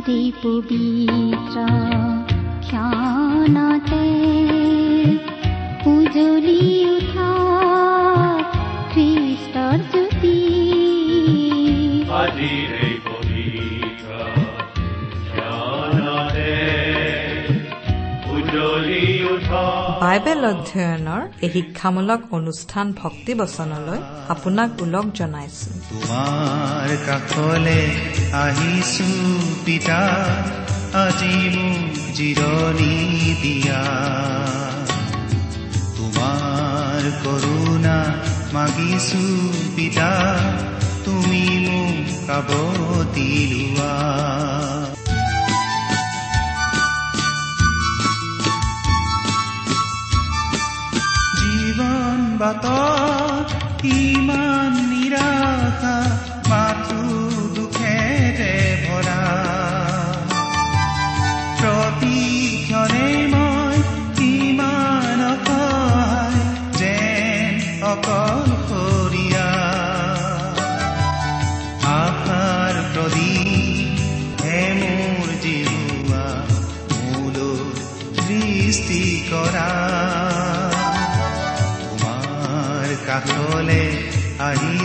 পবিত্ৰ ক্ষণতে উজলি বাইবেল অধ্যয়নৰ এই শিক্ষামূলক অনুষ্ঠান ভক্তি বচনলৈ আপোনাক ওলগ জনাইছো। তোমাৰ কাষলে আহিছো পিতা আজি মোক জিৰণি দিয়া। তোমাৰ কৰোণা মাগিছো পিতা তুমি মোক কাবতি লোৱা বাটত ইমান নিৰাশা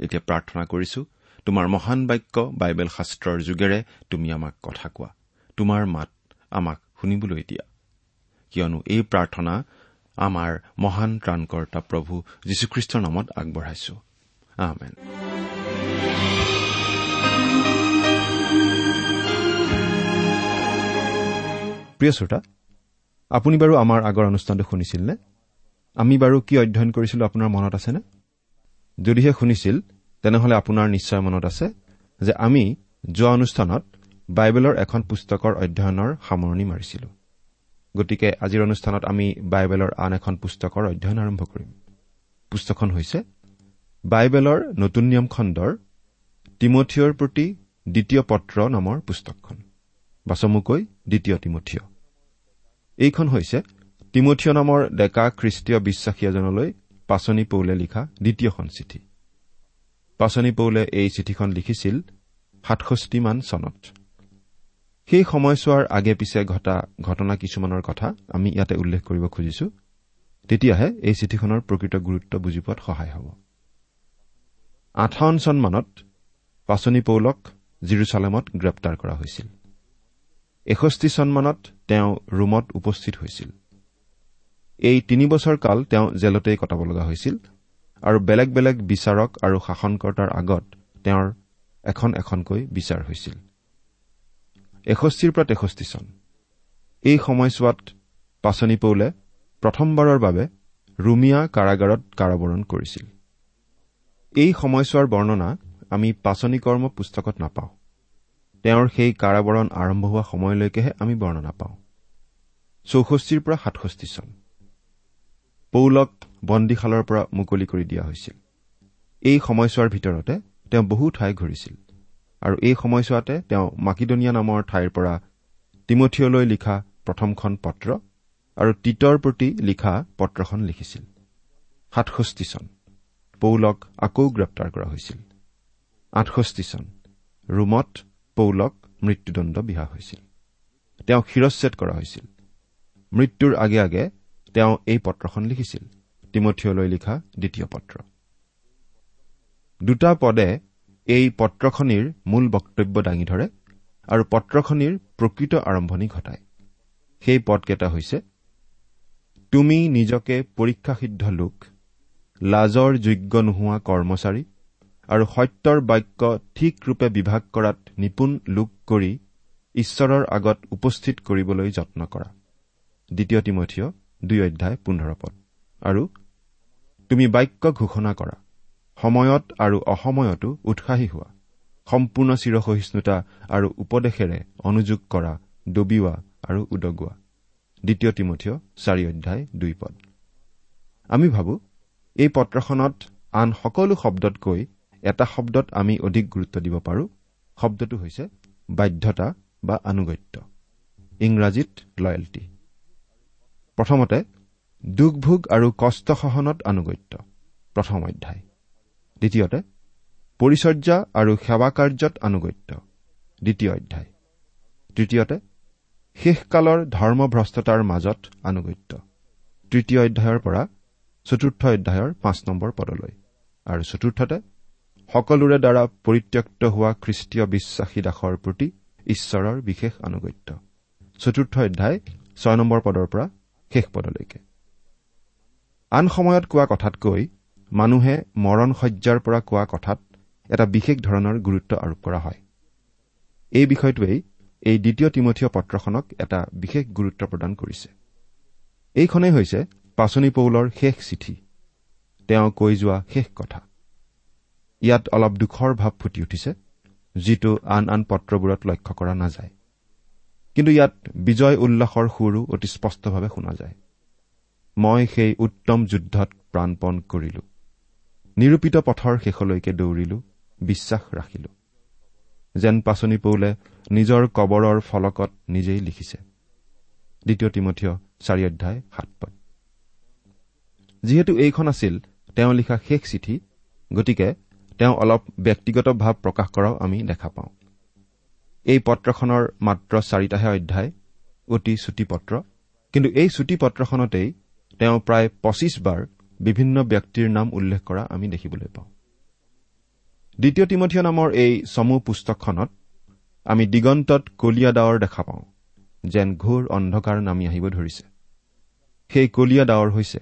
এতিয়া প্ৰাৰ্থনা কৰিছো তোমাৰ মহান বাক্য বাইবেল শাস্ত্ৰৰ যোগেৰে তুমি আমাক কথা কোৱা। তোমাৰ মাত আমাক শুনিবলৈ দিয়া। কিয়নো এই প্ৰাৰ্থনা আমাৰ মহান ত্ৰাণকৰ্তা প্ৰভু যীশুখ্ৰীষ্টৰ নামত আগবঢ়াইছো। প্ৰিয় শ্ৰোতা আপুনি বাৰু আমাৰ আগৰ অনুষ্ঠানটো শুনিছিল নে আমি বাৰু কি অধ্যয়ন কৰিছিলো আপোনাৰ মনত আছেনে? যদিহে শুনিছিল তেনেহলে আপোনাৰ নিশ্চয় মনত আছে যে আমি যোৱা অনুষ্ঠানত বাইবেলৰ এখন পুস্তকৰ অধ্যয়নৰ সামৰণি মাৰিছিলো। গতিকে আজিৰ অনুষ্ঠানত আমি বাইবেলৰ আন এখন পুস্তকৰ অধ্যয়ন আৰম্ভ কৰিম। পুস্তকখন হৈছে বাইবেলৰ নতুন নিয়ম খণ্ডৰ তিমঠিয়ৰ প্ৰতি দ্বিতীয় পত্ৰ নামৰ পুস্তকখন। বা চমুকৈ দ্বিতীয় তিমঠিয় এইখন হৈছে তিমঠিয় নামৰ ডেকা খ্ৰীষ্টীয় বিশ্বাসী এজনলৈ পাচনি পৌলে লিখা দ্বিতীয়খন চিঠি। পাচনি পৌলে এই চিঠিখন লিখিছিল সাতষষ্ঠিমান চনত। সেই সময়ছোৱাৰ আগে পিছে ঘটা ঘটনা কিছুমানৰ কথা আমি ইয়াতে উল্লেখ কৰিব খুজিছো। তেতিয়াহে এই চিঠিখনৰ প্ৰকৃত গুৰুত্ব বুজি পোৱাত সহায় হ'ব। আঠাৱন চনমানত পাচনি পৌলক জিৰচালেমত গ্ৰেপ্তাৰ কৰা হৈছিল। এষষ্ঠি চনমানত তেওঁ ৰোমত উপস্থিত হৈছিল। এই তিনিবছৰ কাল তেওঁ জেলতেই কটাব লগা হৈছিল আৰু বেলেগ বেলেগ বিচাৰক আৰু শাসনকৰ্তাৰ আগত তেওঁৰ এখন এখনকৈ বিচাৰ হৈছিল। এষষ্ঠিৰ পৰা তেষষ্ঠি চন। এই সময়ছোৱাত পাচনি পৌলে প্ৰথমবাৰৰ বাবে ৰুমিয়া কাৰাগাৰত কাৰাবৰণ কৰিছিল। এই সময়ছোৱাৰ বৰ্ণনা আমি পাচনি কৰ্ম পুস্তকত নাপাওঁ। তেওঁৰ সেই কাৰাবৰণ আৰম্ভ হোৱা সময়লৈকেহে আমি বৰ্ণনা পাওঁ। চৌষষ্ঠিৰ পৰা সাতষষ্ঠি চন। পৌলক বন্দীশালৰ পৰা মুকলি কৰি দিয়া হৈছিল। এই সময়ছোৱাৰ ভিতৰতে তেওঁ বহু ঠাই ঘূৰিছিল আৰু এই সময়ছোৱাতে তেওঁ মাকিদনিয়া নামৰ ঠাইৰ পৰা তিমঠিয়লৈ লিখা প্ৰথমখন পত্ৰ আৰু তীতৰ প্ৰতি লিখা পত্ৰখন লিখিছিল। সাতষষ্ঠি চন। পৌলক আকৌ গ্ৰেপ্তাৰ কৰা হৈছিল। আঠষষ্ঠি চন। ৰোমত পৌলক মৃত্যুদণ্ড বিহা হৈছিল। তেওঁক শিৰচ্ছেদ কৰা হৈছিল। মৃত্যুৰ আগে আগে তেওঁ এই পত্ৰখন লিখিছিল। তিমঠিয়লৈ লিখা দ্বিতীয় পত্ৰ। দুটা পদে এই পত্ৰখনিৰ মূল বক্তব্য দাঙি ধৰে আৰু পত্ৰখনিৰ প্ৰকৃত আৰম্ভণি ঘটায়। সেই পদকেইটা হৈছে তুমি নিজকে পৰীক্ষাসিদ্ধ লোক লাজৰ যোগ্য নোহোৱা কৰ্মচাৰী আৰু সত্যৰ বাক্য ঠিকৰূপে বিভাগ কৰাত নিপুণ লোক কৰি ঈশ্বৰৰ আগত উপস্থিত কৰিবলৈ যত্ন কৰা। দ্বিতীয় তিমঠিয় দুই অধ্যায় পোন্ধৰ পদ। আৰু তুমি বাক্য ঘোষণা কৰা সময়ত আৰু অসময়তো উৎসাহী হোৱা সম্পূৰ্ণ চিৰসহিষ্ণুতা আৰু উপদেশেৰে অনুযোগ কৰা ডবিওৱা আৰু উদগোৱা। দ্বিতীয় তিমঠিয় চাৰি অধ্যায় দুই পদ। আমি ভাবো এই পত্ৰখনত আন সকলো শব্দতকৈ এটা শব্দত আমি অধিক গুৰুত্ব দিব পাৰোঁ। শব্দটো হৈছে বাধ্যতা বা আনুগত্য। ইংৰাজীত লয়েলটি প্ৰথমতে দুখ ভোগ আৰু কষ্ট সহনত আনুগত্য প্ৰথম অধ্যায়। দ্বিতীয়তে পৰিচৰ্যা আৰু সেৱা কাৰ্যত আনুগত্য দ্বিতীয় অধ্যায়। তৃতীয়তে শেষকালৰ ধৰ্মভ্ৰষ্টতাৰ মাজত আনুগত্য। তৃতীয় অধ্যায়ৰ পৰা চতুৰ্থ অধ্যায়ৰ পাঁচ নম্বৰ পদলৈ। আৰু চতুৰ্থতে সকলোৰে দ্বাৰা পৰিত্যক্ত হোৱা খ্ৰীষ্টীয় বিশ্বাসী দাসৰ প্ৰতি ঈশ্বৰৰ বিশেষ আনুগত্য। চতুৰ্থ অধ্যায় ছয় নম্বৰ পদৰ পৰা শেষ পদলৈকে। আন সময়ত কোৱা কথাতকৈ মানুহে মৰণ শয্যাৰ পৰা কোৱা কথাত এটা বিশেষ ধৰণৰ গুৰুত্ব আৰোপ কৰা হয়। এই বিষয়টোৱেই এই দ্বিতীয় তিমঠীয় পত্ৰখনক এটা বিশেষ গুৰুত্ব প্ৰদান কৰিছে। এইখনেই হৈছে পাচনি পৌলৰ শেষ চিঠি। তেওঁ কৈ যোৱা শেষ কথা। ইয়াত অলপ দুখৰ ভাৱ ফুটি উঠিছে যিটো আন আন পত্ৰবোৰত লক্ষ্য কৰা নাযায়। কিন্তু ইয়াত বিজয় উল্লাসৰ সুৰো অতি স্পষ্টভাৱে শুনা যায়। মই সেই উত্তম যুদ্ধত প্ৰাণপণ কৰিলো। নিৰূপিত পথৰ শেষলৈকে দৌৰিলো বিশ্বাস ৰাখিলো। যেন পাচনি পৌলে নিজৰ কবৰৰ ফলকত নিজেই লিখিছে। দ্বিতীয় তিমঠীয় চাৰি অধ্যায় সাত পদ। যিহেতু এইখন আছিল তেওঁ লিখা শেষ চিঠি গতিকে তেওঁ অলপ ব্যক্তিগত ভাৱ প্ৰকাশ কৰাও আমি দেখা পাওঁ। এই পত্ৰখনৰ মাত্ৰ চাৰিটাহে অধ্যায় অতি চুটি পত্ৰ। কিন্তু এই চুটি পত্ৰখনতেই তেওঁ প্ৰায় পঁচিছ বাৰ বিভিন্ন ব্যক্তিৰ নাম উল্লেখ কৰা আমি দেখিবলৈ পাওঁ। দ্বিতীয় তিমঠীয় নামৰ এই চমু পুস্তকখনত আমি দিগন্তত কলীয়া ডাৱৰ দেখা পাওঁ যেন ঘোৰ অন্ধকাৰ নামি আহিব ধৰিছে। সেই কলীয়া ডাৱৰ হৈছে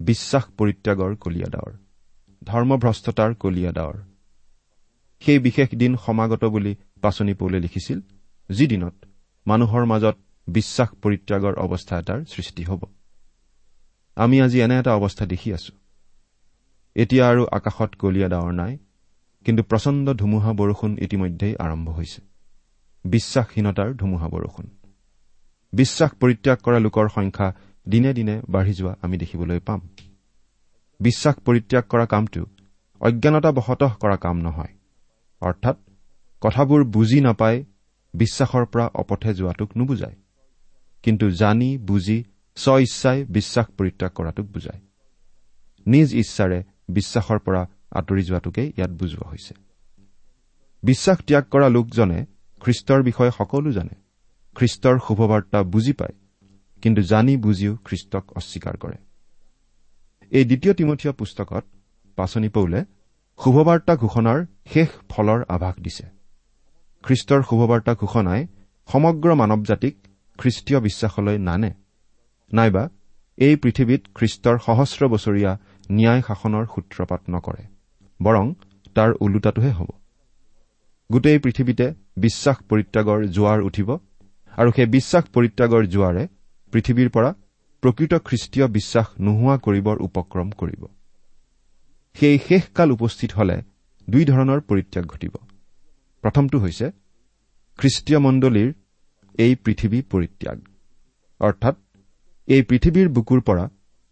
বিশ্বাস পৰিত্যাগৰ কলীয়া ডাৱৰ ধৰ্মভ্ৰষ্টতাৰ কলীয়া ডাৱৰ সেই বিশেষ দিন সমাগত বুলি পাচনি পৌলে লিখিছিল যিদিনত মানুহৰ মাজত বিশ্বাস পৰিত্যাগৰ অৱস্থা এটাৰ সৃষ্টি হ'ব। আমি আজি এনে এটা অৱস্থা দেখি আছো। এতিয়া আৰু আকাশত কলীয়া ডাৱৰ নাই কিন্তু প্ৰচণ্ড ধুমুহা বৰষুণ ইতিমধ্যেই আৰম্ভ হৈছে। বিশ্বাসহীনতাৰ ধুমুহা বৰষুণ। বিশ্বাস পৰিত্যাগ কৰা লোকৰ সংখ্যা দিনে দিনে বাঢ়ি যোৱা আমি দেখিবলৈ পাম। বিশ্বাস পৰিত্যাগ কৰা কামটো অজ্ঞানতাবশতঃ কৰা কাম নহয় অৰ্থাৎ কথাবোৰ বুজি নাপাই বিশ্বাসৰ পৰা অপথে যোৱাটোক নুবুজায়। কিন্তু জানি বুজি স্ব ইচ্ছাই বিশ্বাস পৰিত্যাগ কৰাটোক বুজায়। নিজ ইচ্ছাৰে বিশ্বাসৰ পৰা আঁতৰি যোৱাটোকেই ইয়াত বুজোৱা হৈছে। বিশ্বাস ত্যাগ কৰা লোকজনে খ্ৰীষ্টৰ বিষয়ে সকলো জানে। খ্ৰীষ্টৰ শুভবাৰ্তা বুজি পায় কিন্তু জানি বুজিও খ্ৰীষ্টক অস্বীকাৰ কৰে। এই দ্বিতীয় তিমঠীয় পুস্তকত পাচনি পৌলে শুভবাৰ্তা ঘোষণাৰ শেষ ফলৰ আভাস দিছে। খ্ৰীষ্টৰ শুভবাৰ্তা ঘোষণাই সমগ্ৰ মানৱ জাতিক খ্ৰীষ্টীয় বিশ্বাসলৈ নানে। নাইবা এই পৃথিৱীত খ্ৰীষ্টৰ সহস্ৰ বছৰীয়া ন্যায় শাসনৰ সূত্ৰপাত নকৰে বৰং তাৰ ওলোটাটোহে হ'ব। গোটেই পৃথিৱীতে বিশ্বাস পৰিত্যাগৰ জোৱাৰ উঠিব আৰু সেই বিশ্বাস পৰিত্যাগৰ জোৱাৰে পৃথিৱীৰ পৰা প্ৰকৃত খ্ৰীষ্টীয় বিশ্বাস নোহোৱা কৰিবৰ উপক্ৰম কৰিব। সেই শেষকাল উপস্থিত হলে দুই ধৰণৰ পৰিত্যাগ ঘটিব। প্ৰথমটো হৈছে খ্ৰীষ্টীয় মণ্ডলীৰ এই পৃথিৱী পৰিত্যাগ। অৰ্থাৎ এই পৃথিৱীৰ বুকুৰ পৰা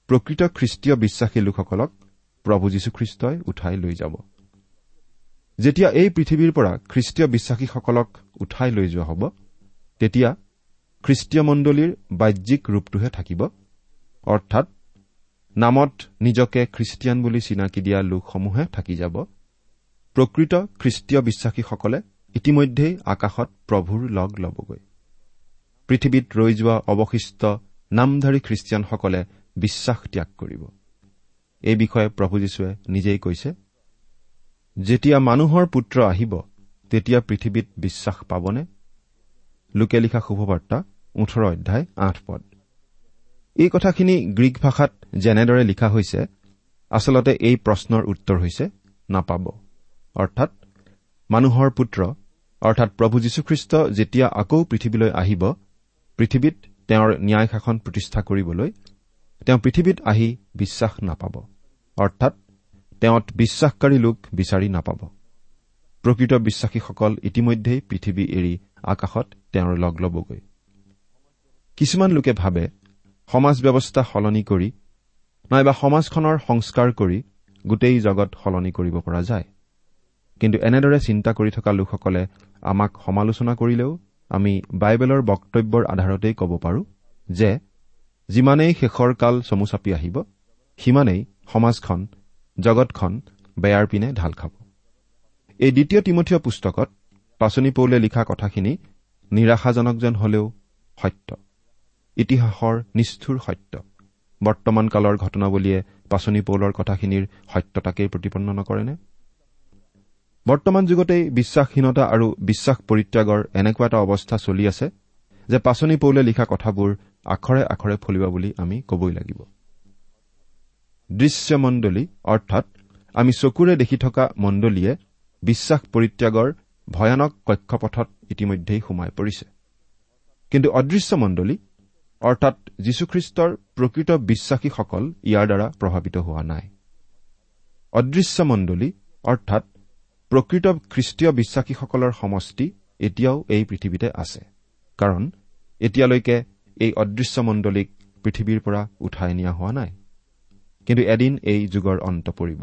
প্ৰকৃত খ্ৰীষ্টীয় বিশ্বাসী লোকসকলক প্ৰভু যীশুখ্ৰীষ্টই উঠাই লৈ যাব। যেতিয়া এই পৃথিৱীৰ পৰা খ্ৰীষ্টীয় বিশ্বাসীসকলক উঠাই লৈ যোৱা হ'ব তেতিয়া খ্ৰীষ্টীয় মণ্ডলীৰ বাহ্যিক ৰূপটোহে থাকিব। অৰ্থাৎ নামত নিজকে খ্ৰীষ্টিয়ান বুলি চিনাকি দিয়া লোকসমূহে থাকি যাব। প্ৰকৃত খ্ৰীষ্টীয় বিশ্বাসীসকলে ইতিমধ্যেই আকাশত প্ৰভুৰ লগ ল'বগৈ। পৃথিৱীত ৰৈ যোৱা অৱশিষ্ট নামধাৰী খ্ৰীষ্টিয়ানসকলে বিশ্বাস ত্যাগ কৰিব। এই বিষয়ে প্ৰভু যীশুৱে নিজেই কৈছে যেতিয়া মানুহৰ পুত্ৰ আহিব তেতিয়া পৃথিৱীত বিশ্বাস পাবনে? লোকে লিখা শুভবাৰ্তা ওঠৰ অধ্যায় আঠ পদ। এই কথাখিনি গ্ৰীক ভাষাত যেনেদৰে লিখা হৈছে আচলতে এই প্ৰশ্নৰ উত্তৰ হৈছে নাপাব। অৰ্থাৎ মানুহৰ পুত্ৰ অৰ্থাৎ প্ৰভু যীশুখ্ৰীষ্ট যেতিয়া আকৌ পৃথিৱীলৈ আহিব পৃথিৱীত তেওঁৰ ন্যায় শাসন প্ৰতিষ্ঠা কৰিবলৈ তেওঁ পৃথিৱীত আহি বিশ্বাস নাপাব। অৰ্থাৎ তেওঁত বিশ্বাসকাৰী লোক বিচাৰি নাপাব। প্ৰকৃত বিশ্বাসীসকল ইতিমধ্যেই পৃথিৱী এৰি আকাশত তেওঁৰ লগ ল'বগৈ। কিছুমান লোকে ভাবে সমাজ ব্যৱস্থা সলনি কৰি নাইবা সমাজখনৰ সংস্কাৰ কৰি গোটেই জগত সলনি কৰিব পৰা যায়। কিন্তু এনেদৰে চিন্তা কৰি থকা লোকসকলে আমাক সমালোচনা কৰিলেও আমি বাইবেলৰ বক্তব্যৰ আধাৰতেই ক'ব পাৰোঁ যে যিমানেই শেষৰ কাল চমু চাপি আহিব সিমানেই সমাজখন জগতখন বেয়াৰ পিনে ঢাল খাব। এই দ্বিতীয় তিমঠীয় পুস্তকত পাচনি পৌলে লিখা কথাখিনি নিৰাশাজনক যেন হলেও সত্য। ইতিহাসৰ নিষ্ঠুৰ সত্য। বৰ্তমান কালৰ ঘটনাৱলীয়ে পাচনি পৌলৰ কথাখিনিৰ সত্যতাকেই প্ৰতিপন্ন নকৰেনে? বৰ্তমান যুগতেই বিশ্বাসহীনতা আৰু বিশ্বাস পৰিত্যাগৰ এনেকুৱা এটা অৱস্থা চলি আছে যে পাচনি পৌলে লিখা কথাবোৰ আখৰে আখৰে ফলিব বুলি আমি কবই লাগিব। দৃশ্যমণ্ডলী অৰ্থাৎ আমি চকুৰে দেখি থকা মণ্ডলীয়ে বিশ্বাস পৰিত্যাগৰ ভয়ানক কক্ষপথত ইতিমধ্যেই সোমাই পৰিছে। কিন্তু অদৃশ্য মণ্ডলী অৰ্থাৎ যীশুখ্ৰীষ্টৰ প্ৰকৃত বিশ্বাসীসকল ইয়াৰ দ্বাৰা প্ৰভাৱিত হোৱা নাই। অদৃশ্য মণ্ডলী অৰ্থাৎ প্ৰকৃত খ্ৰীষ্টীয় বিশ্বাসীসকলৰ সমষ্টি এতিয়াও এই পৃথিৱীতে আছে। কাৰণ এতিয়ালৈকে এই অদৃশ্য মণ্ডলীক পৃথিৱীৰ পৰা উঠাই নিয়া হোৱা নাই। কিন্তু এদিন এই যুগৰ অন্ত পৰিব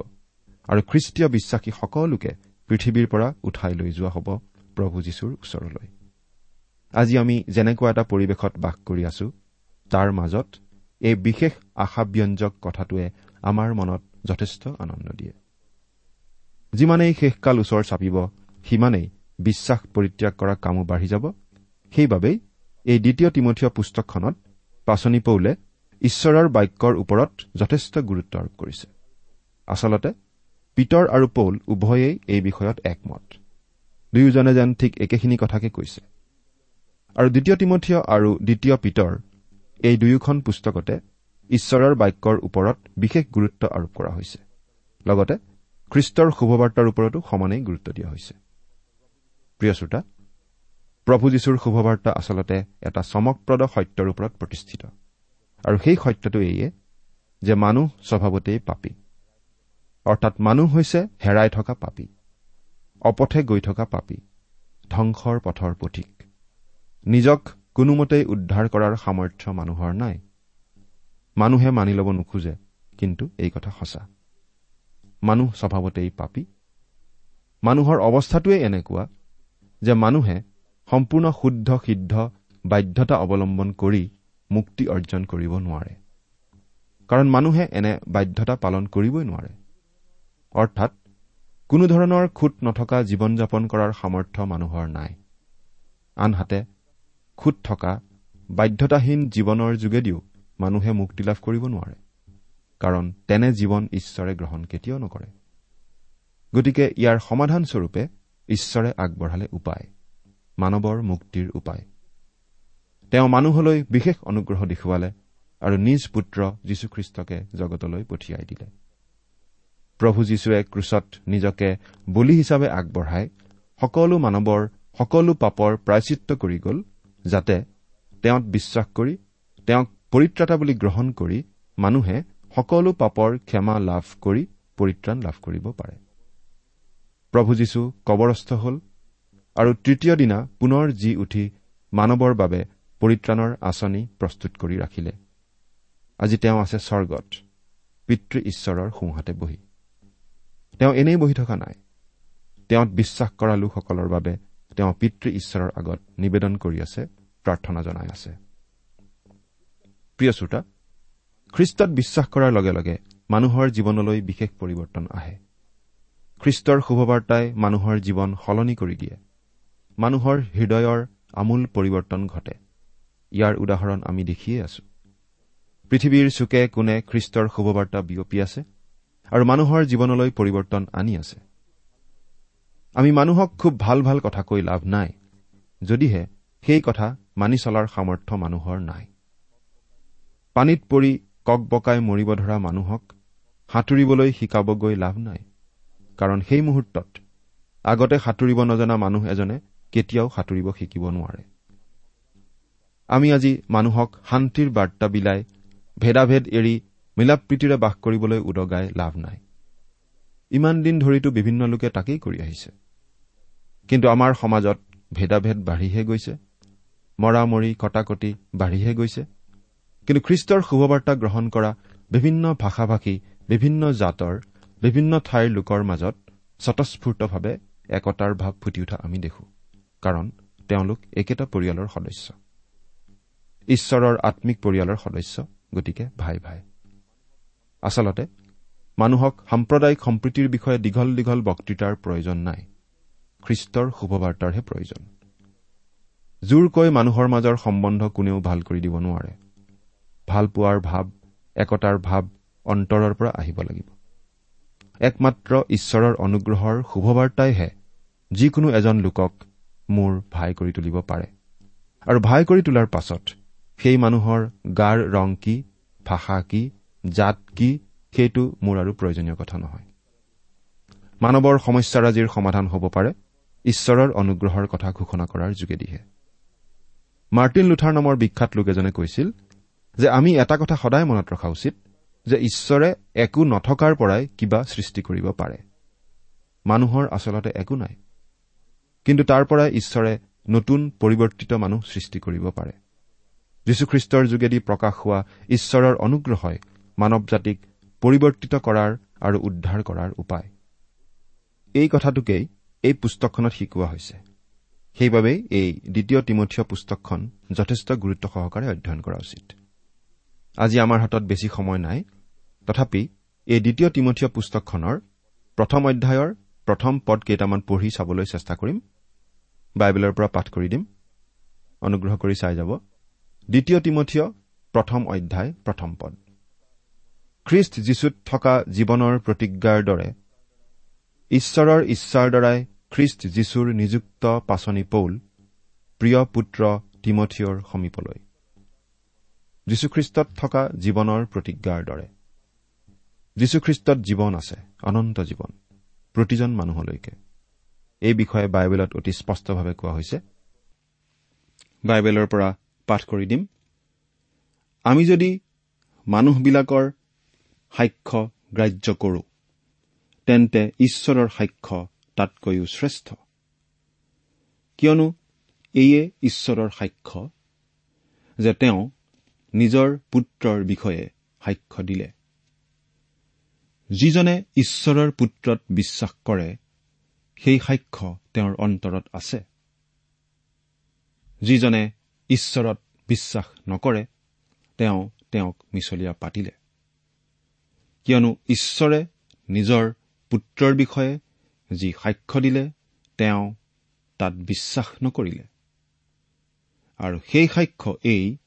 আৰু খ্ৰীষ্টীয় বিশ্বাসী সকলোকে পৃথিৱীৰ পৰা উঠাই লৈ যোৱা হ'ব প্ৰভু যীশুৰ ওচৰলৈ। আজি আমি যেনেকুৱা এটা পৰিৱেশত বাস কৰি আছো তাৰ মাজত এই বিশেষ আশাব্যঞ্জক কথাটোৱে আমাৰ মনত যথেষ্ট আনন্দ দিয়ে। যিমানেই শেষকাল ওচৰ চাপিব সিমানেই বিশ্বাস পৰিত্যাগ কৰা কামো বাঢ়ি যাব। সেইবাবেই এই দ্বিতীয় তিমঠীয় পুস্তকখনত পাচনি পৌলে ঈশ্বৰৰ বাক্যৰ ওপৰত যথেষ্ট গুৰুত্ব আৰোপ কৰিছে। আচলতে পিতৰ আৰু পৌল উভয়েই এই বিষয়ত একমত। দুয়োজনে যেন ঠিক একেখিনি কথাকে কৈছে। আৰু দ্বিতীয় তিমঠীয় আৰু দ্বিতীয় পিতৰ এই দুয়োখন পুস্তকতে ঈশ্বৰৰ বাক্যৰ ওপৰত বিশেষ গুৰুত্ব আৰোপ কৰা হৈছে। লগতে খ্ৰীষ্টৰ শুভবাৰ্তাৰ ওপৰতো সমানেই গুৰুত্ব দিয়া হৈছে। প্ৰিয় শ্ৰোতা প্ৰভু যীশুৰ শুভবাৰ্তা আচলতে এটা চমকপ্ৰদ সত্যৰ ওপৰত প্ৰতিষ্ঠিত। আৰু সেই সত্যটো এইয়ে যে মানুহ স্বভাৱতেই পাপী। অৰ্থাৎ মানুহ হৈছে হেৰাই থকা পাপী অপথে গৈ থকা পাপী ধ্বংসৰ পথৰ পথিক। নিজক কোনোমতেই উদ্ধাৰ কৰাৰ সামৰ্থ্য মানুহৰ নাই। মানুহে মানি ল'ব নোখোজে কিন্তু এই কথা সঁচা। মানুহ স্বভাৱতেই পাপী। মানুহৰ অৱস্থাটোৱেই এনেকুৱা যে মানুহে সম্পূৰ্ণ শুদ্ধ সিদ্ধ বাধ্যতা অৱলম্বন কৰি মুক্তি অৰ্জন কৰিব নোৱাৰে। কাৰণ মানুহে এনে বাধ্যতা পালন কৰিবই নোৱাৰে। অৰ্থাৎ কোনো ধৰণৰ খুট নথকা জীৱন যাপন কৰাৰ সামৰ্থ্য মানুহৰ নাই। আনহাতে খুট থকা বাধ্যতাহীন জীৱনৰ যোগেদিও মানুহে মুক্তি লাভ কৰিব নোৱাৰে। কাৰণ তেনে জীৱন ঈশ্বৰে গ্ৰহণ কেতিয়াও নকৰে। গতিকে ইয়াৰ সমাধানস্বৰূপে ঈশ্বৰে আগবঢ়ালে উপায় মানৱৰ মুক্তিৰ উপায়। তেওঁ মানুহলৈ বিশেষ অনুগ্ৰহ দেখুৱালে আৰু নিজ পুত্ৰ যীশুখ্ৰীষ্টকে জগতলৈ পঠিয়াই দিলে। প্ৰভু যীশুৱে ক্ৰুচত নিজকে বলি হিচাপে আগবঢ়াই সকলো মানৱৰ সকলো পাপৰ প্ৰায়চিত্ৰ কৰি গ'ল যাতে তেওঁত বিশ্বাস কৰি তেওঁক পৰিত্ৰাতা বুলি গ্ৰহণ কৰি মানুহে সকলো পাপৰ ক্ষমা লাভ কৰি পৰিত্ৰাণ লাভ কৰিব পাৰে। প্ৰভু যীশু কবৰস্থ হ'ল আৰু তৃতীয় দিনা পুনৰ জি উঠি মানৱৰ বাবে পৰিত্ৰাণৰ আঁচনি প্ৰস্তুত কৰি ৰাখিলে। আজি তেওঁ আছে স্বৰ্গত পিতৃ ঈশ্বৰৰ সোঁহাতে বহি। তেওঁ এনেই বহি থকা নাই। তেওঁত বিশ্বাস কৰা লোকসকলৰ বাবে তেওঁ পিতৃ ঈশ্বৰৰ আগত নিবেদন কৰি আছে প্ৰাৰ্থনা জনাই আছে। প্ৰিয় শ্ৰোতা খ্ৰীষ্টত বিশ্বাস কৰাৰ লগে লগে মানুহৰ জীৱনলৈ বিশেষ পৰিৱৰ্তন আহে। খ্ৰীষ্টৰ শুভবাৰ্তাই মানুহৰ জীৱন সলনি কৰি দিয়ে। মানুহৰ হৃদয়ৰ আমূল পৰিৱৰ্তন ঘটে। ইয়াৰ উদাহৰণ আমি দেখিয়ে আছো। পৃথিৱীৰ চুকে কোণে খ্ৰীষ্টৰ শুভবাৰ্তা বিয়পি আছে আৰু মানুহৰ জীৱনলৈ পৰিৱৰ্তন আনি আছে। আমি মানুহক খুব ভাল ভাল কথা কৈ লাভ নাই যদিহে সেই কথা মানি চলাৰ সামৰ্থ্য মানুহৰ নাই। পানীত পৰি কক বকাই মৰিব ধৰা মানুহক সাঁতুৰিবলৈ শিকাবগৈ লাভ নাই। কাৰণ সেই মুহূৰ্তত আগতে সাঁতুৰিব নজনা মানুহ এজনে কেতিয়াও সাঁতুৰিব শিকিব নোৱাৰে। আমি আজি মানুহক শান্তিৰ বাৰ্তা বিলাই ভেদাভেদ এৰি মিলাপ্ৰীতিৰে বাস কৰিবলৈ উদগাই লাভ নাই। ইমান দিন ধৰিতো বিভিন্ন লোকে তাকেই কৰি আহিছে। কিন্তু আমাৰ সমাজত ভেদাভেদ বাঢ়িহে গৈছে। মৰামৰি কটাকটি বাঢ়িহে গৈছে। কিন্তু খ্ৰীষ্টৰ শুভবাৰ্তা গ্ৰহণ কৰা বিভিন্ন ভাষা ভাষী বিভিন্ন জাতৰ বিভিন্ন ঠাইৰ লোকৰ মাজত স্বতঃস্ফূৰ্তভাৱে একতাৰ ভাৱ ফুটি উঠা আমি দেখো। কাৰণ তেওঁলোক একেটা পৰিয়ালৰ সদস্য। ঈশ্বৰৰ আম্মিক পৰিয়ালৰ সদস্য গতিকে ভাই ভাই। আচলতে মানুহক সাম্প্ৰদায়িক সম্প্ৰীতিৰ বিষয়ে দীঘল দীঘল বক্তৃতাৰ প্ৰয়োজন নাই। খ্ৰীষ্টৰ শুভবাৰ্তাৰহে প্ৰয়োজন। জোৰকৈ মানুহৰ মাজৰ সম্বন্ধ কোনেও ভাল কৰি দিব নোৱাৰে। ভাল পোৱাৰ ভাৱ একতাৰ ভাৱ অন্তৰৰ পৰা আহিব লাগিব। একমাত্ৰ ঈশ্বৰৰ অনুগ্ৰহৰ শুভবাৰ্তাইহে যিকোনো এজন লোকক মোৰ ভাই কৰি তুলিব পাৰে। আৰু ভাই কৰি তোলাৰ পাছত সেই মানুহৰ গাৰ ৰং কি ভাষা কি জাত কি সেইটো মোৰ আৰু প্ৰয়োজনীয় কথা নহয়। মানৱৰ সমস্যাৰাজিৰ সমাধান হ'ব পাৰে ঈশ্বৰৰ অনুগ্ৰহৰ কথা ঘোষণা কৰাৰ যোগেদিহে। মাৰ্টিন লুথাৰ নামৰ বিখ্যাত লোক এজনে কৈছিল যে আমি এটা কথা সদায় মনত ৰখা উচিত যে ঈশ্বৰে একো নথকাৰ পৰাই কিবা সৃষ্টি কৰিব পাৰে। মানুহৰ আচলতে একো নাই। কিন্তু তাৰ পৰাই ঈশ্বৰে নতুন পৰিৱৰ্তিত মানুহ সৃষ্টি কৰিব পাৰে। যীশুখ্ৰীষ্টৰ যোগেদি প্ৰকাশ হোৱা ঈশ্বৰৰ অনুগ্ৰহই মানৱ জাতিক পৰিৱৰ্তিত কৰাৰ আৰু উদ্ধাৰ কৰাৰ উপায়। এই কথাটোকেই এই পুস্তকখনত শিকোৱা হৈছে। সেইবাবেই এই দ্বিতীয় তিমঠীয় পুস্তকখন যথেষ্ট গুৰুত্ব সহকাৰে অধ্যয়ন কৰা উচিত। আজি আমাৰ হাতত বেছি সময় নাই। তথাপি এই দ্বিতীয় তিমঠীয় পুস্তকখনৰ প্ৰথম অধ্যায়ৰ প্ৰথম পদ কেইটামান পঢ়ি চাবলৈ চেষ্টা কৰিম। বাইবেলৰ পৰা পাঠ কৰি দিম। অনুগ্ৰহ কৰি চাই যাব। দ্বিতীয় তিমঠীয় প্ৰথম অধ্যায় প্ৰথম পদ। খ্ৰীষ্ট যীশুত থকা জীৱনৰ প্ৰতিজ্ঞাৰ দৰে ঈশ্বৰৰ ইচ্ছাৰ দ্বাৰাই খ্ৰীষ্ট যীশুৰ নিযুক্ত পাচনি পৌল প্ৰিয় পুত্ৰ তিমঠিয়ৰ সমীপলৈ যীশুখ্ৰীষ্টত থকা জীৱনৰ প্ৰতিজ্ঞাৰ দৰে। যীশুখ্ৰীষ্টত জীৱন আছে অনন্ত জীৱন প্ৰতিজন মানুহলৈকে। এই বিষয়ে বাইবেলত অতি স্পষ্টভাৱে কোৱা হৈছে। বাইবেলৰ পৰা পাঠ কৰি দিম। আমি যদি মানুহবিলাকৰ সাক্ষ্য গ্ৰাহ্য কৰোঁ তেন্তে ঈশ্বৰৰ সাক্ষ্য তাতকৈও শ্ৰেষ্ঠ। কিয়নো এয়ে ঈশ্বৰৰ সাক্ষ্য যে তেওঁ নিজৰ পুত্ৰৰ বিষয়ে সাক্ষ্য দিলে। যিজনে ঈশ্বৰৰ পুত্ৰত বিশ্বাস কৰে সেই সাক্ষ্য তেওঁৰ অন্তৰত আছে। যিজনে ঈশ্বৰত বিশ্বাস নকৰে তেওঁ তেওঁক মিছলীয়া পাতিলে। কিয়নো ঈশ্বৰে নিজৰ পুত্ৰৰ বিষয়ে যি সাক্ষ্য দিলে তেওঁ তাত বিশ্বাস নকৰিলে। আৰু সেই সাক্ষ্য এই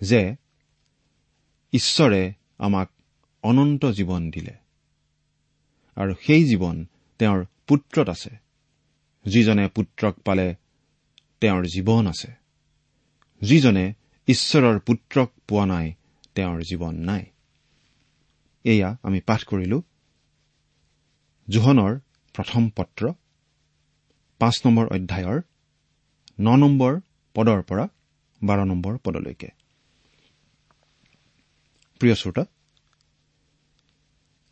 যে ঈশ্বৰে আমাক অনন্ত জীৱন দিলে। আৰু সেই জীৱন তেওঁৰ পুত্ৰত আছে। যিজনে পুত্ৰক পালে তেওঁৰ জীৱন আছে। যিজনে ঈশ্বৰৰ পুত্ৰক পোৱা নাই তেওঁৰ জীৱন নাই। এয়া আমি পাঠ কৰিলো। জোহনৰ প্ৰথম পত্ৰ পাঁচ নম্বৰ অধ্যায়ৰ ন নম্বৰ পদৰ পৰা বাৰ নম্বৰ পদলৈকে। প্ৰিয় শ্ৰোতা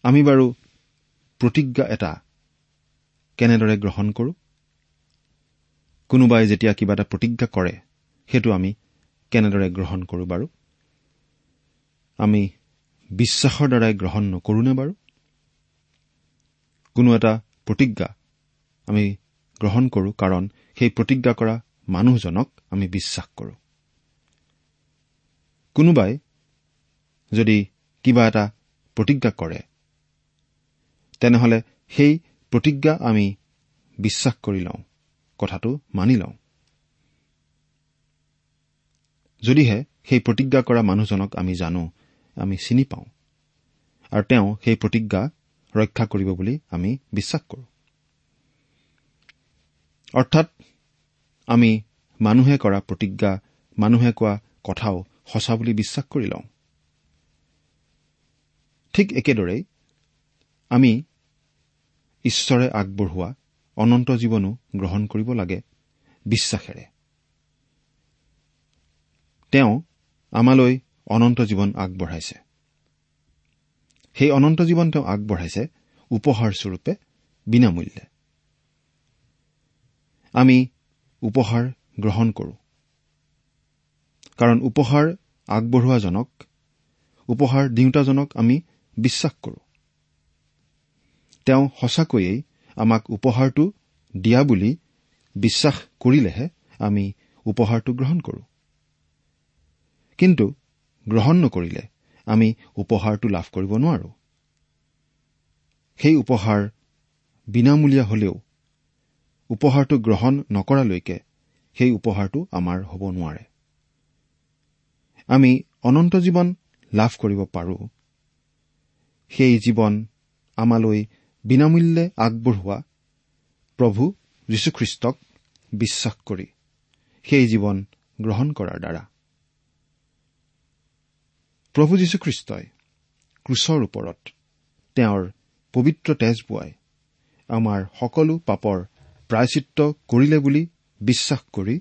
আমি বাৰু প্ৰতিজ্ঞা এটা কেনেদৰে গ্ৰহণ কৰো? কোনোবাই যেতিয়া কিবা এটা প্ৰতিজ্ঞা কৰে সেইটো আমি কেনেদৰে গ্ৰহণ কৰো বাৰু? আমি বিশ্বাসৰ দ্বাৰাই গ্ৰহণ নকৰোনে বাৰু? কোনো এটা প্ৰতিজ্ঞা আমি গ্ৰহণ কৰো কাৰণ সেই প্ৰতিজ্ঞা কৰা মানুহজনক আমি বিশ্বাস কৰোঁ। কোনোবাই যদি কিবা এটা প্ৰতিজ্ঞা কৰে তেনেহলে সেই প্ৰতিজ্ঞা আমি বিশ্বাস কৰি লওঁ কথাটো মানি লওঁ। যদিহে সেই প্ৰতিজ্ঞা কৰা মানুহজনক আমি জানো আমি চিনি পাওঁ আৰু তেওঁ সেই প্ৰতিজ্ঞা ৰক্ষা কৰিব বুলি আমি বিশ্বাস কৰোঁ। অৰ্থাৎ আমি মানুহে কৰা প্ৰতিজ্ঞা মানুহে কোৱা কথাও সঁচা বুলি বিশ্বাস কৰি লওঁ। ঠিক একেদৰেই আমি ঈশ্বৰে আগবঢ়োৱা অনন্ত জীৱনো গ্ৰহণ কৰিব লাগে বিশ্বাসেৰে। তেওঁ আমালৈ অনন্ত জীৱন আগবঢ়াইছে। সেই অনন্ত জীৱন তেওঁ আগবঢ়াইছে উপহাৰস্বৰূপে বিনামূল্যে। আমি উপহাৰ গ্ৰহণ কৰোঁ। কাৰণ উপহাৰ আগবঢ়োৱাজনক উপহাৰ দিওঁতাজনক আমি বিশ্বাস কৰোঁ। তেওঁ সঁচাকৈয়ে আমাক উপহাৰটো দিয়া বুলি বিশ্বাস কৰিলেহে আমি উপহাৰটো গ্ৰহণ কৰোঁ। কিন্তু গ্ৰহণ নকৰিলে আমি উপহাৰটো লাভ কৰিব নোৱাৰো। সেই উপহাৰ বিনামূলীয়া হলেও উপহাৰটো গ্ৰহণ নকৰালৈকে সেই উপহাৰটো আমাৰ হ'ব নোৱাৰে। আমি অনন্ত জীৱন লাভ কৰিব পাৰো সেই জীৱন আমালৈ বিনামূল্যে আগবঢ়োৱা। প্ৰভু যীশুখ্ৰীষ্টক বিশ্বাস কৰি সেই জীৱন গ্ৰহণ কৰাৰ দ্বাৰা। প্ৰভু যীশুখ্ৰীষ্টই ক্ৰুচৰ ওপৰত তেওঁৰ পবিত্ৰ তেজ বোৱাই আমাৰ সকলো পাপৰ প্ৰায়চিত্ৰ কৰিলে বুলি বিশ্বাস কৰি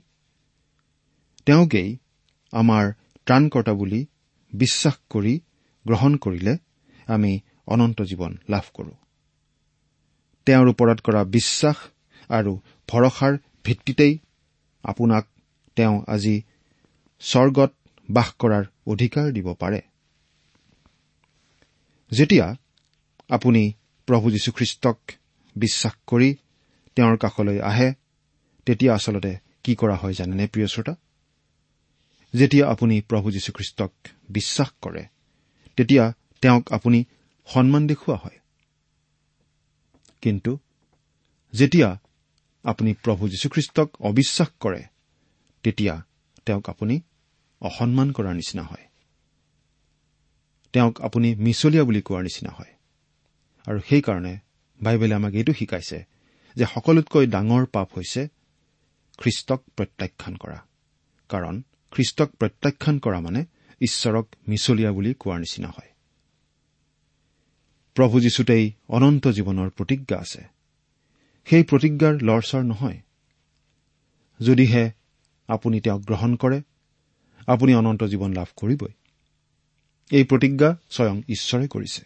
তেওঁকেই আমাৰ ত্ৰাণকৰ্তা বুলি বিশ্বাস কৰি গ্ৰহণ কৰিলে। আমি অনন্ত জীৱন লাভ কৰোঁ। তেওঁৰ ওপৰত কৰা বিশ্বাস আৰু ভৰসাৰ ভিত্তিতেই আপোনাক তেওঁ আজি স্বৰ্গত বাস কৰাৰ অধিকাৰ দিব পাৰে। যেতিয়া আপুনি প্ৰভু যীশুখ্ৰীষ্টক বিশ্বাস কৰি তেওঁৰ কাষলৈ আহে তেতিয়া আচলতে কি কৰা হয় জানেনে প্ৰিয় শ্ৰোতা? যেতিয়া আপুনি প্ৰভু যীশুখ্ৰীষ্টক বিশ্বাস কৰে তেতিয়া তেওঁক আপুনি সন্মান দেখুওৱা হয়। কিন্তু যেতিয়া আপুনি প্ৰভু যীশুখ্ৰীষ্টক অবিশ্বাস কৰে তেতিয়া তেওঁক আপুনি অসন্মান কৰাৰ নিচিনা হয়। তেওঁক আপুনি মিছলীয়া বুলি কোৱাৰ নিচিনা হয়। আৰু সেইকাৰণে বাইবেলে আমাক এইটো শিকাইছে যে সকলোতকৈ ডাঙৰ পাপ হৈছে খ্ৰীষ্টক প্ৰত্যাখ্যান কৰা। কাৰণ খ্ৰীষ্টক প্ৰত্যাখ্যান কৰা মানে ঈশ্বৰক মিছলীয়া বুলি কোৱাৰ নিচিনা হয়। প্ৰভু যীশুতেই অনন্ত জীৱনৰ প্ৰতিজ্ঞা আছে। সেই প্ৰতিজ্ঞাৰ লৰচৰ নহয়। যদিহে আপুনি তেওঁক গ্ৰহণ কৰে আপুনি অনন্ত জীৱন লাভ কৰিবই। এই প্ৰতিজ্ঞা স্বয়ং ঈশ্বৰে কৰিছে।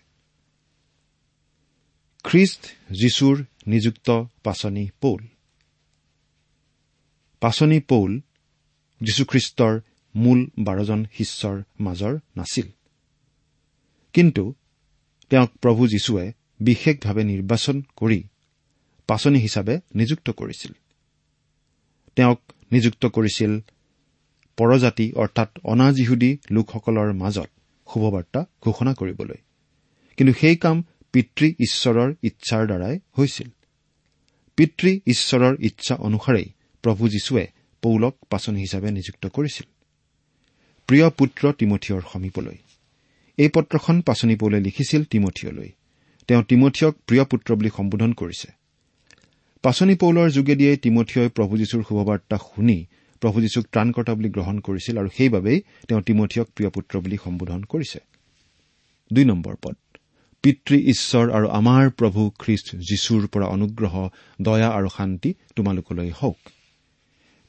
খ্ৰীষ্ট যীশুৰ নিযুক্ত পাচনি পৌল। পাচনি পৌল যীশুখ্ৰীষ্টৰ মূল বাৰজন শিষ্যৰ মাজৰ নাছিল। কিন্তু তেওঁক প্ৰভু যীশুৱে বিশেষভাৱে নিৰ্বাচন কৰি পাচনি হিচাপে নিযুক্ত কৰিছিল। তেওঁক নিযুক্ত কৰিছিল পৰজাতি অৰ্থাৎ অনাজিহুদী লোকসকলৰ মাজত শুভবাৰ্তা ঘোষণা কৰিবলৈ। কিন্তু সেই কাম পিতৃ ঈশ্বৰৰ ইচ্ছাৰ দ্বাৰাই হৈছিল। পিতৃ ঈশ্বৰৰ ইচ্ছা অনুসাৰেই প্ৰভু যীশুৱে পৌলক পাচনি হিচাপে নিযুক্ত কৰিছিল। প্ৰিয় পুত্ৰ তিমঠিয়ৰ সমীপলৈ এই পত্ৰখন পাচনি পৌলে লিখিছিল তিমঠিয়লৈ তেওঁ তিমঠিয়ক প্ৰিয় পুত্ৰ বুলি সম্বোধন কৰিছে। পাচনি পৌলৰ যোগেদিয়ে তিমঠিয়ই প্ৰভু যীশুৰ শুভবাৰ্তা শুনি প্ৰভু যীশুক ত্ৰাণকৰ্তা বুলি গ্ৰহণ কৰিছিল আৰু সেইবাবেই তেওঁ তিমঠিয়ক প্ৰিয় পুত্ৰ বুলি সম্বোধন কৰিছে। পিতৃ ঈশ্বৰ আৰু আমাৰ প্ৰভু খ্ৰীষ্ট যীশুৰ পৰা অনুগ্ৰহ দয়া আৰু শান্তি তোমালোকলৈ হওক।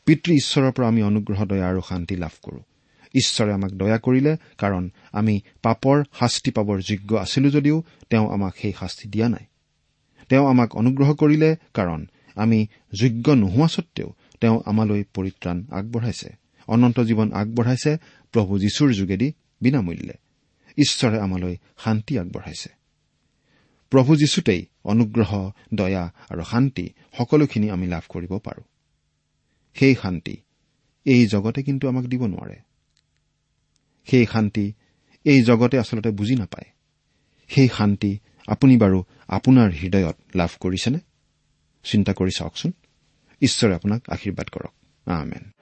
পিতৃ ঈশ্বৰৰ পৰা আমি অনুগ্ৰহ দয়া আৰু শান্তি লাভ কৰো। ঈশ্বৰে আমাক দয়া কৰিলে কাৰণ আমি পাপৰ শাস্তি পাবৰ যোগ্য আছিলো যদিও তেওঁ আমাক সেই শাস্তি দিয়া নাই। তেওঁ আমাক অনুগ্ৰহ কৰিলে কাৰণ আমি যোগ্য নোহোৱা সত্বেও তেওঁ আমালৈ পৰিত্ৰাণ আগবঢ়াইছে। অনন্ত জীৱন আগবঢ়াইছে প্ৰভু যীশুৰ যোগেদি বিনামূল্যে। ঈশ্বৰে আমালৈ শান্তি আগবঢ়াইছে। প্ৰভু যীশুতেই অনুগ্ৰহ দয়া আৰু শান্তি সকলোখিনি আমি লাভ কৰিব পাৰো। সেই শান্তি এই জগতে কিন্তু আমাক দিব নোৱাৰে। সেই শান্তি এই জগতে আচলতে বুজি নাপায়। সেই শান্তি আপুনি বাৰু আপোনাৰ হৃদয়ত লাভ কৰিছেনে? চিন্তা কৰি চাওকচোন। ঈশ্বৰে আপোনাক আশীৰ্বাদ কৰক। আমেন।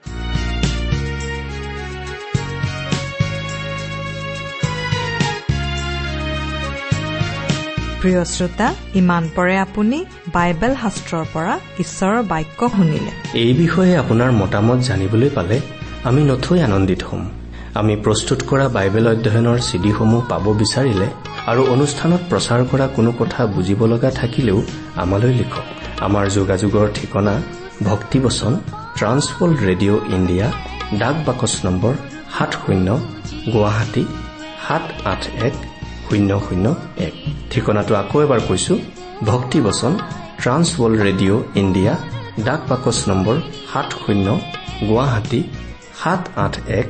প্ৰিয় শ্ৰোতা ইমান পৰে আপুনি বাইবেল শাস্ত্ৰৰ পৰা ঈশ্বৰৰ বাক্য শুনিলে। এই বিষয়ে আপোনাৰ মতামত জানিবলৈ পালে আমি নথৈ আনন্দিত হ'ম। আমি প্ৰস্তুত কৰা বাইবেল অধ্যয়নৰ চিডিসমূহ পাব বিচাৰিলে আৰু অনুষ্ঠানত প্ৰচাৰ কৰা কোনো কথা বুজিব লগা থাকিলেও আমালৈ লিখক। আমাৰ যোগাযোগৰ ঠিকনা ভক্তিবচন ট্ৰান্সৱৰ্ল্ড ৰেডিঅ' ইণ্ডিয়া ডাক বাকচ নম্বৰ সাত শূন্য গুৱাহাটী সাত আঠ এক শূন্য শূন্য এক। ঠিকনাটো আকৌ এবাৰ কৈছো ভক্তিবচন ট্ৰান্সৱৰ্ল্ড ৰেডিঅ' ইণ্ডিয়া ডাক বাকচ নম্বৰ সাত শূন্য গুৱাহাটী সাত আঠ এক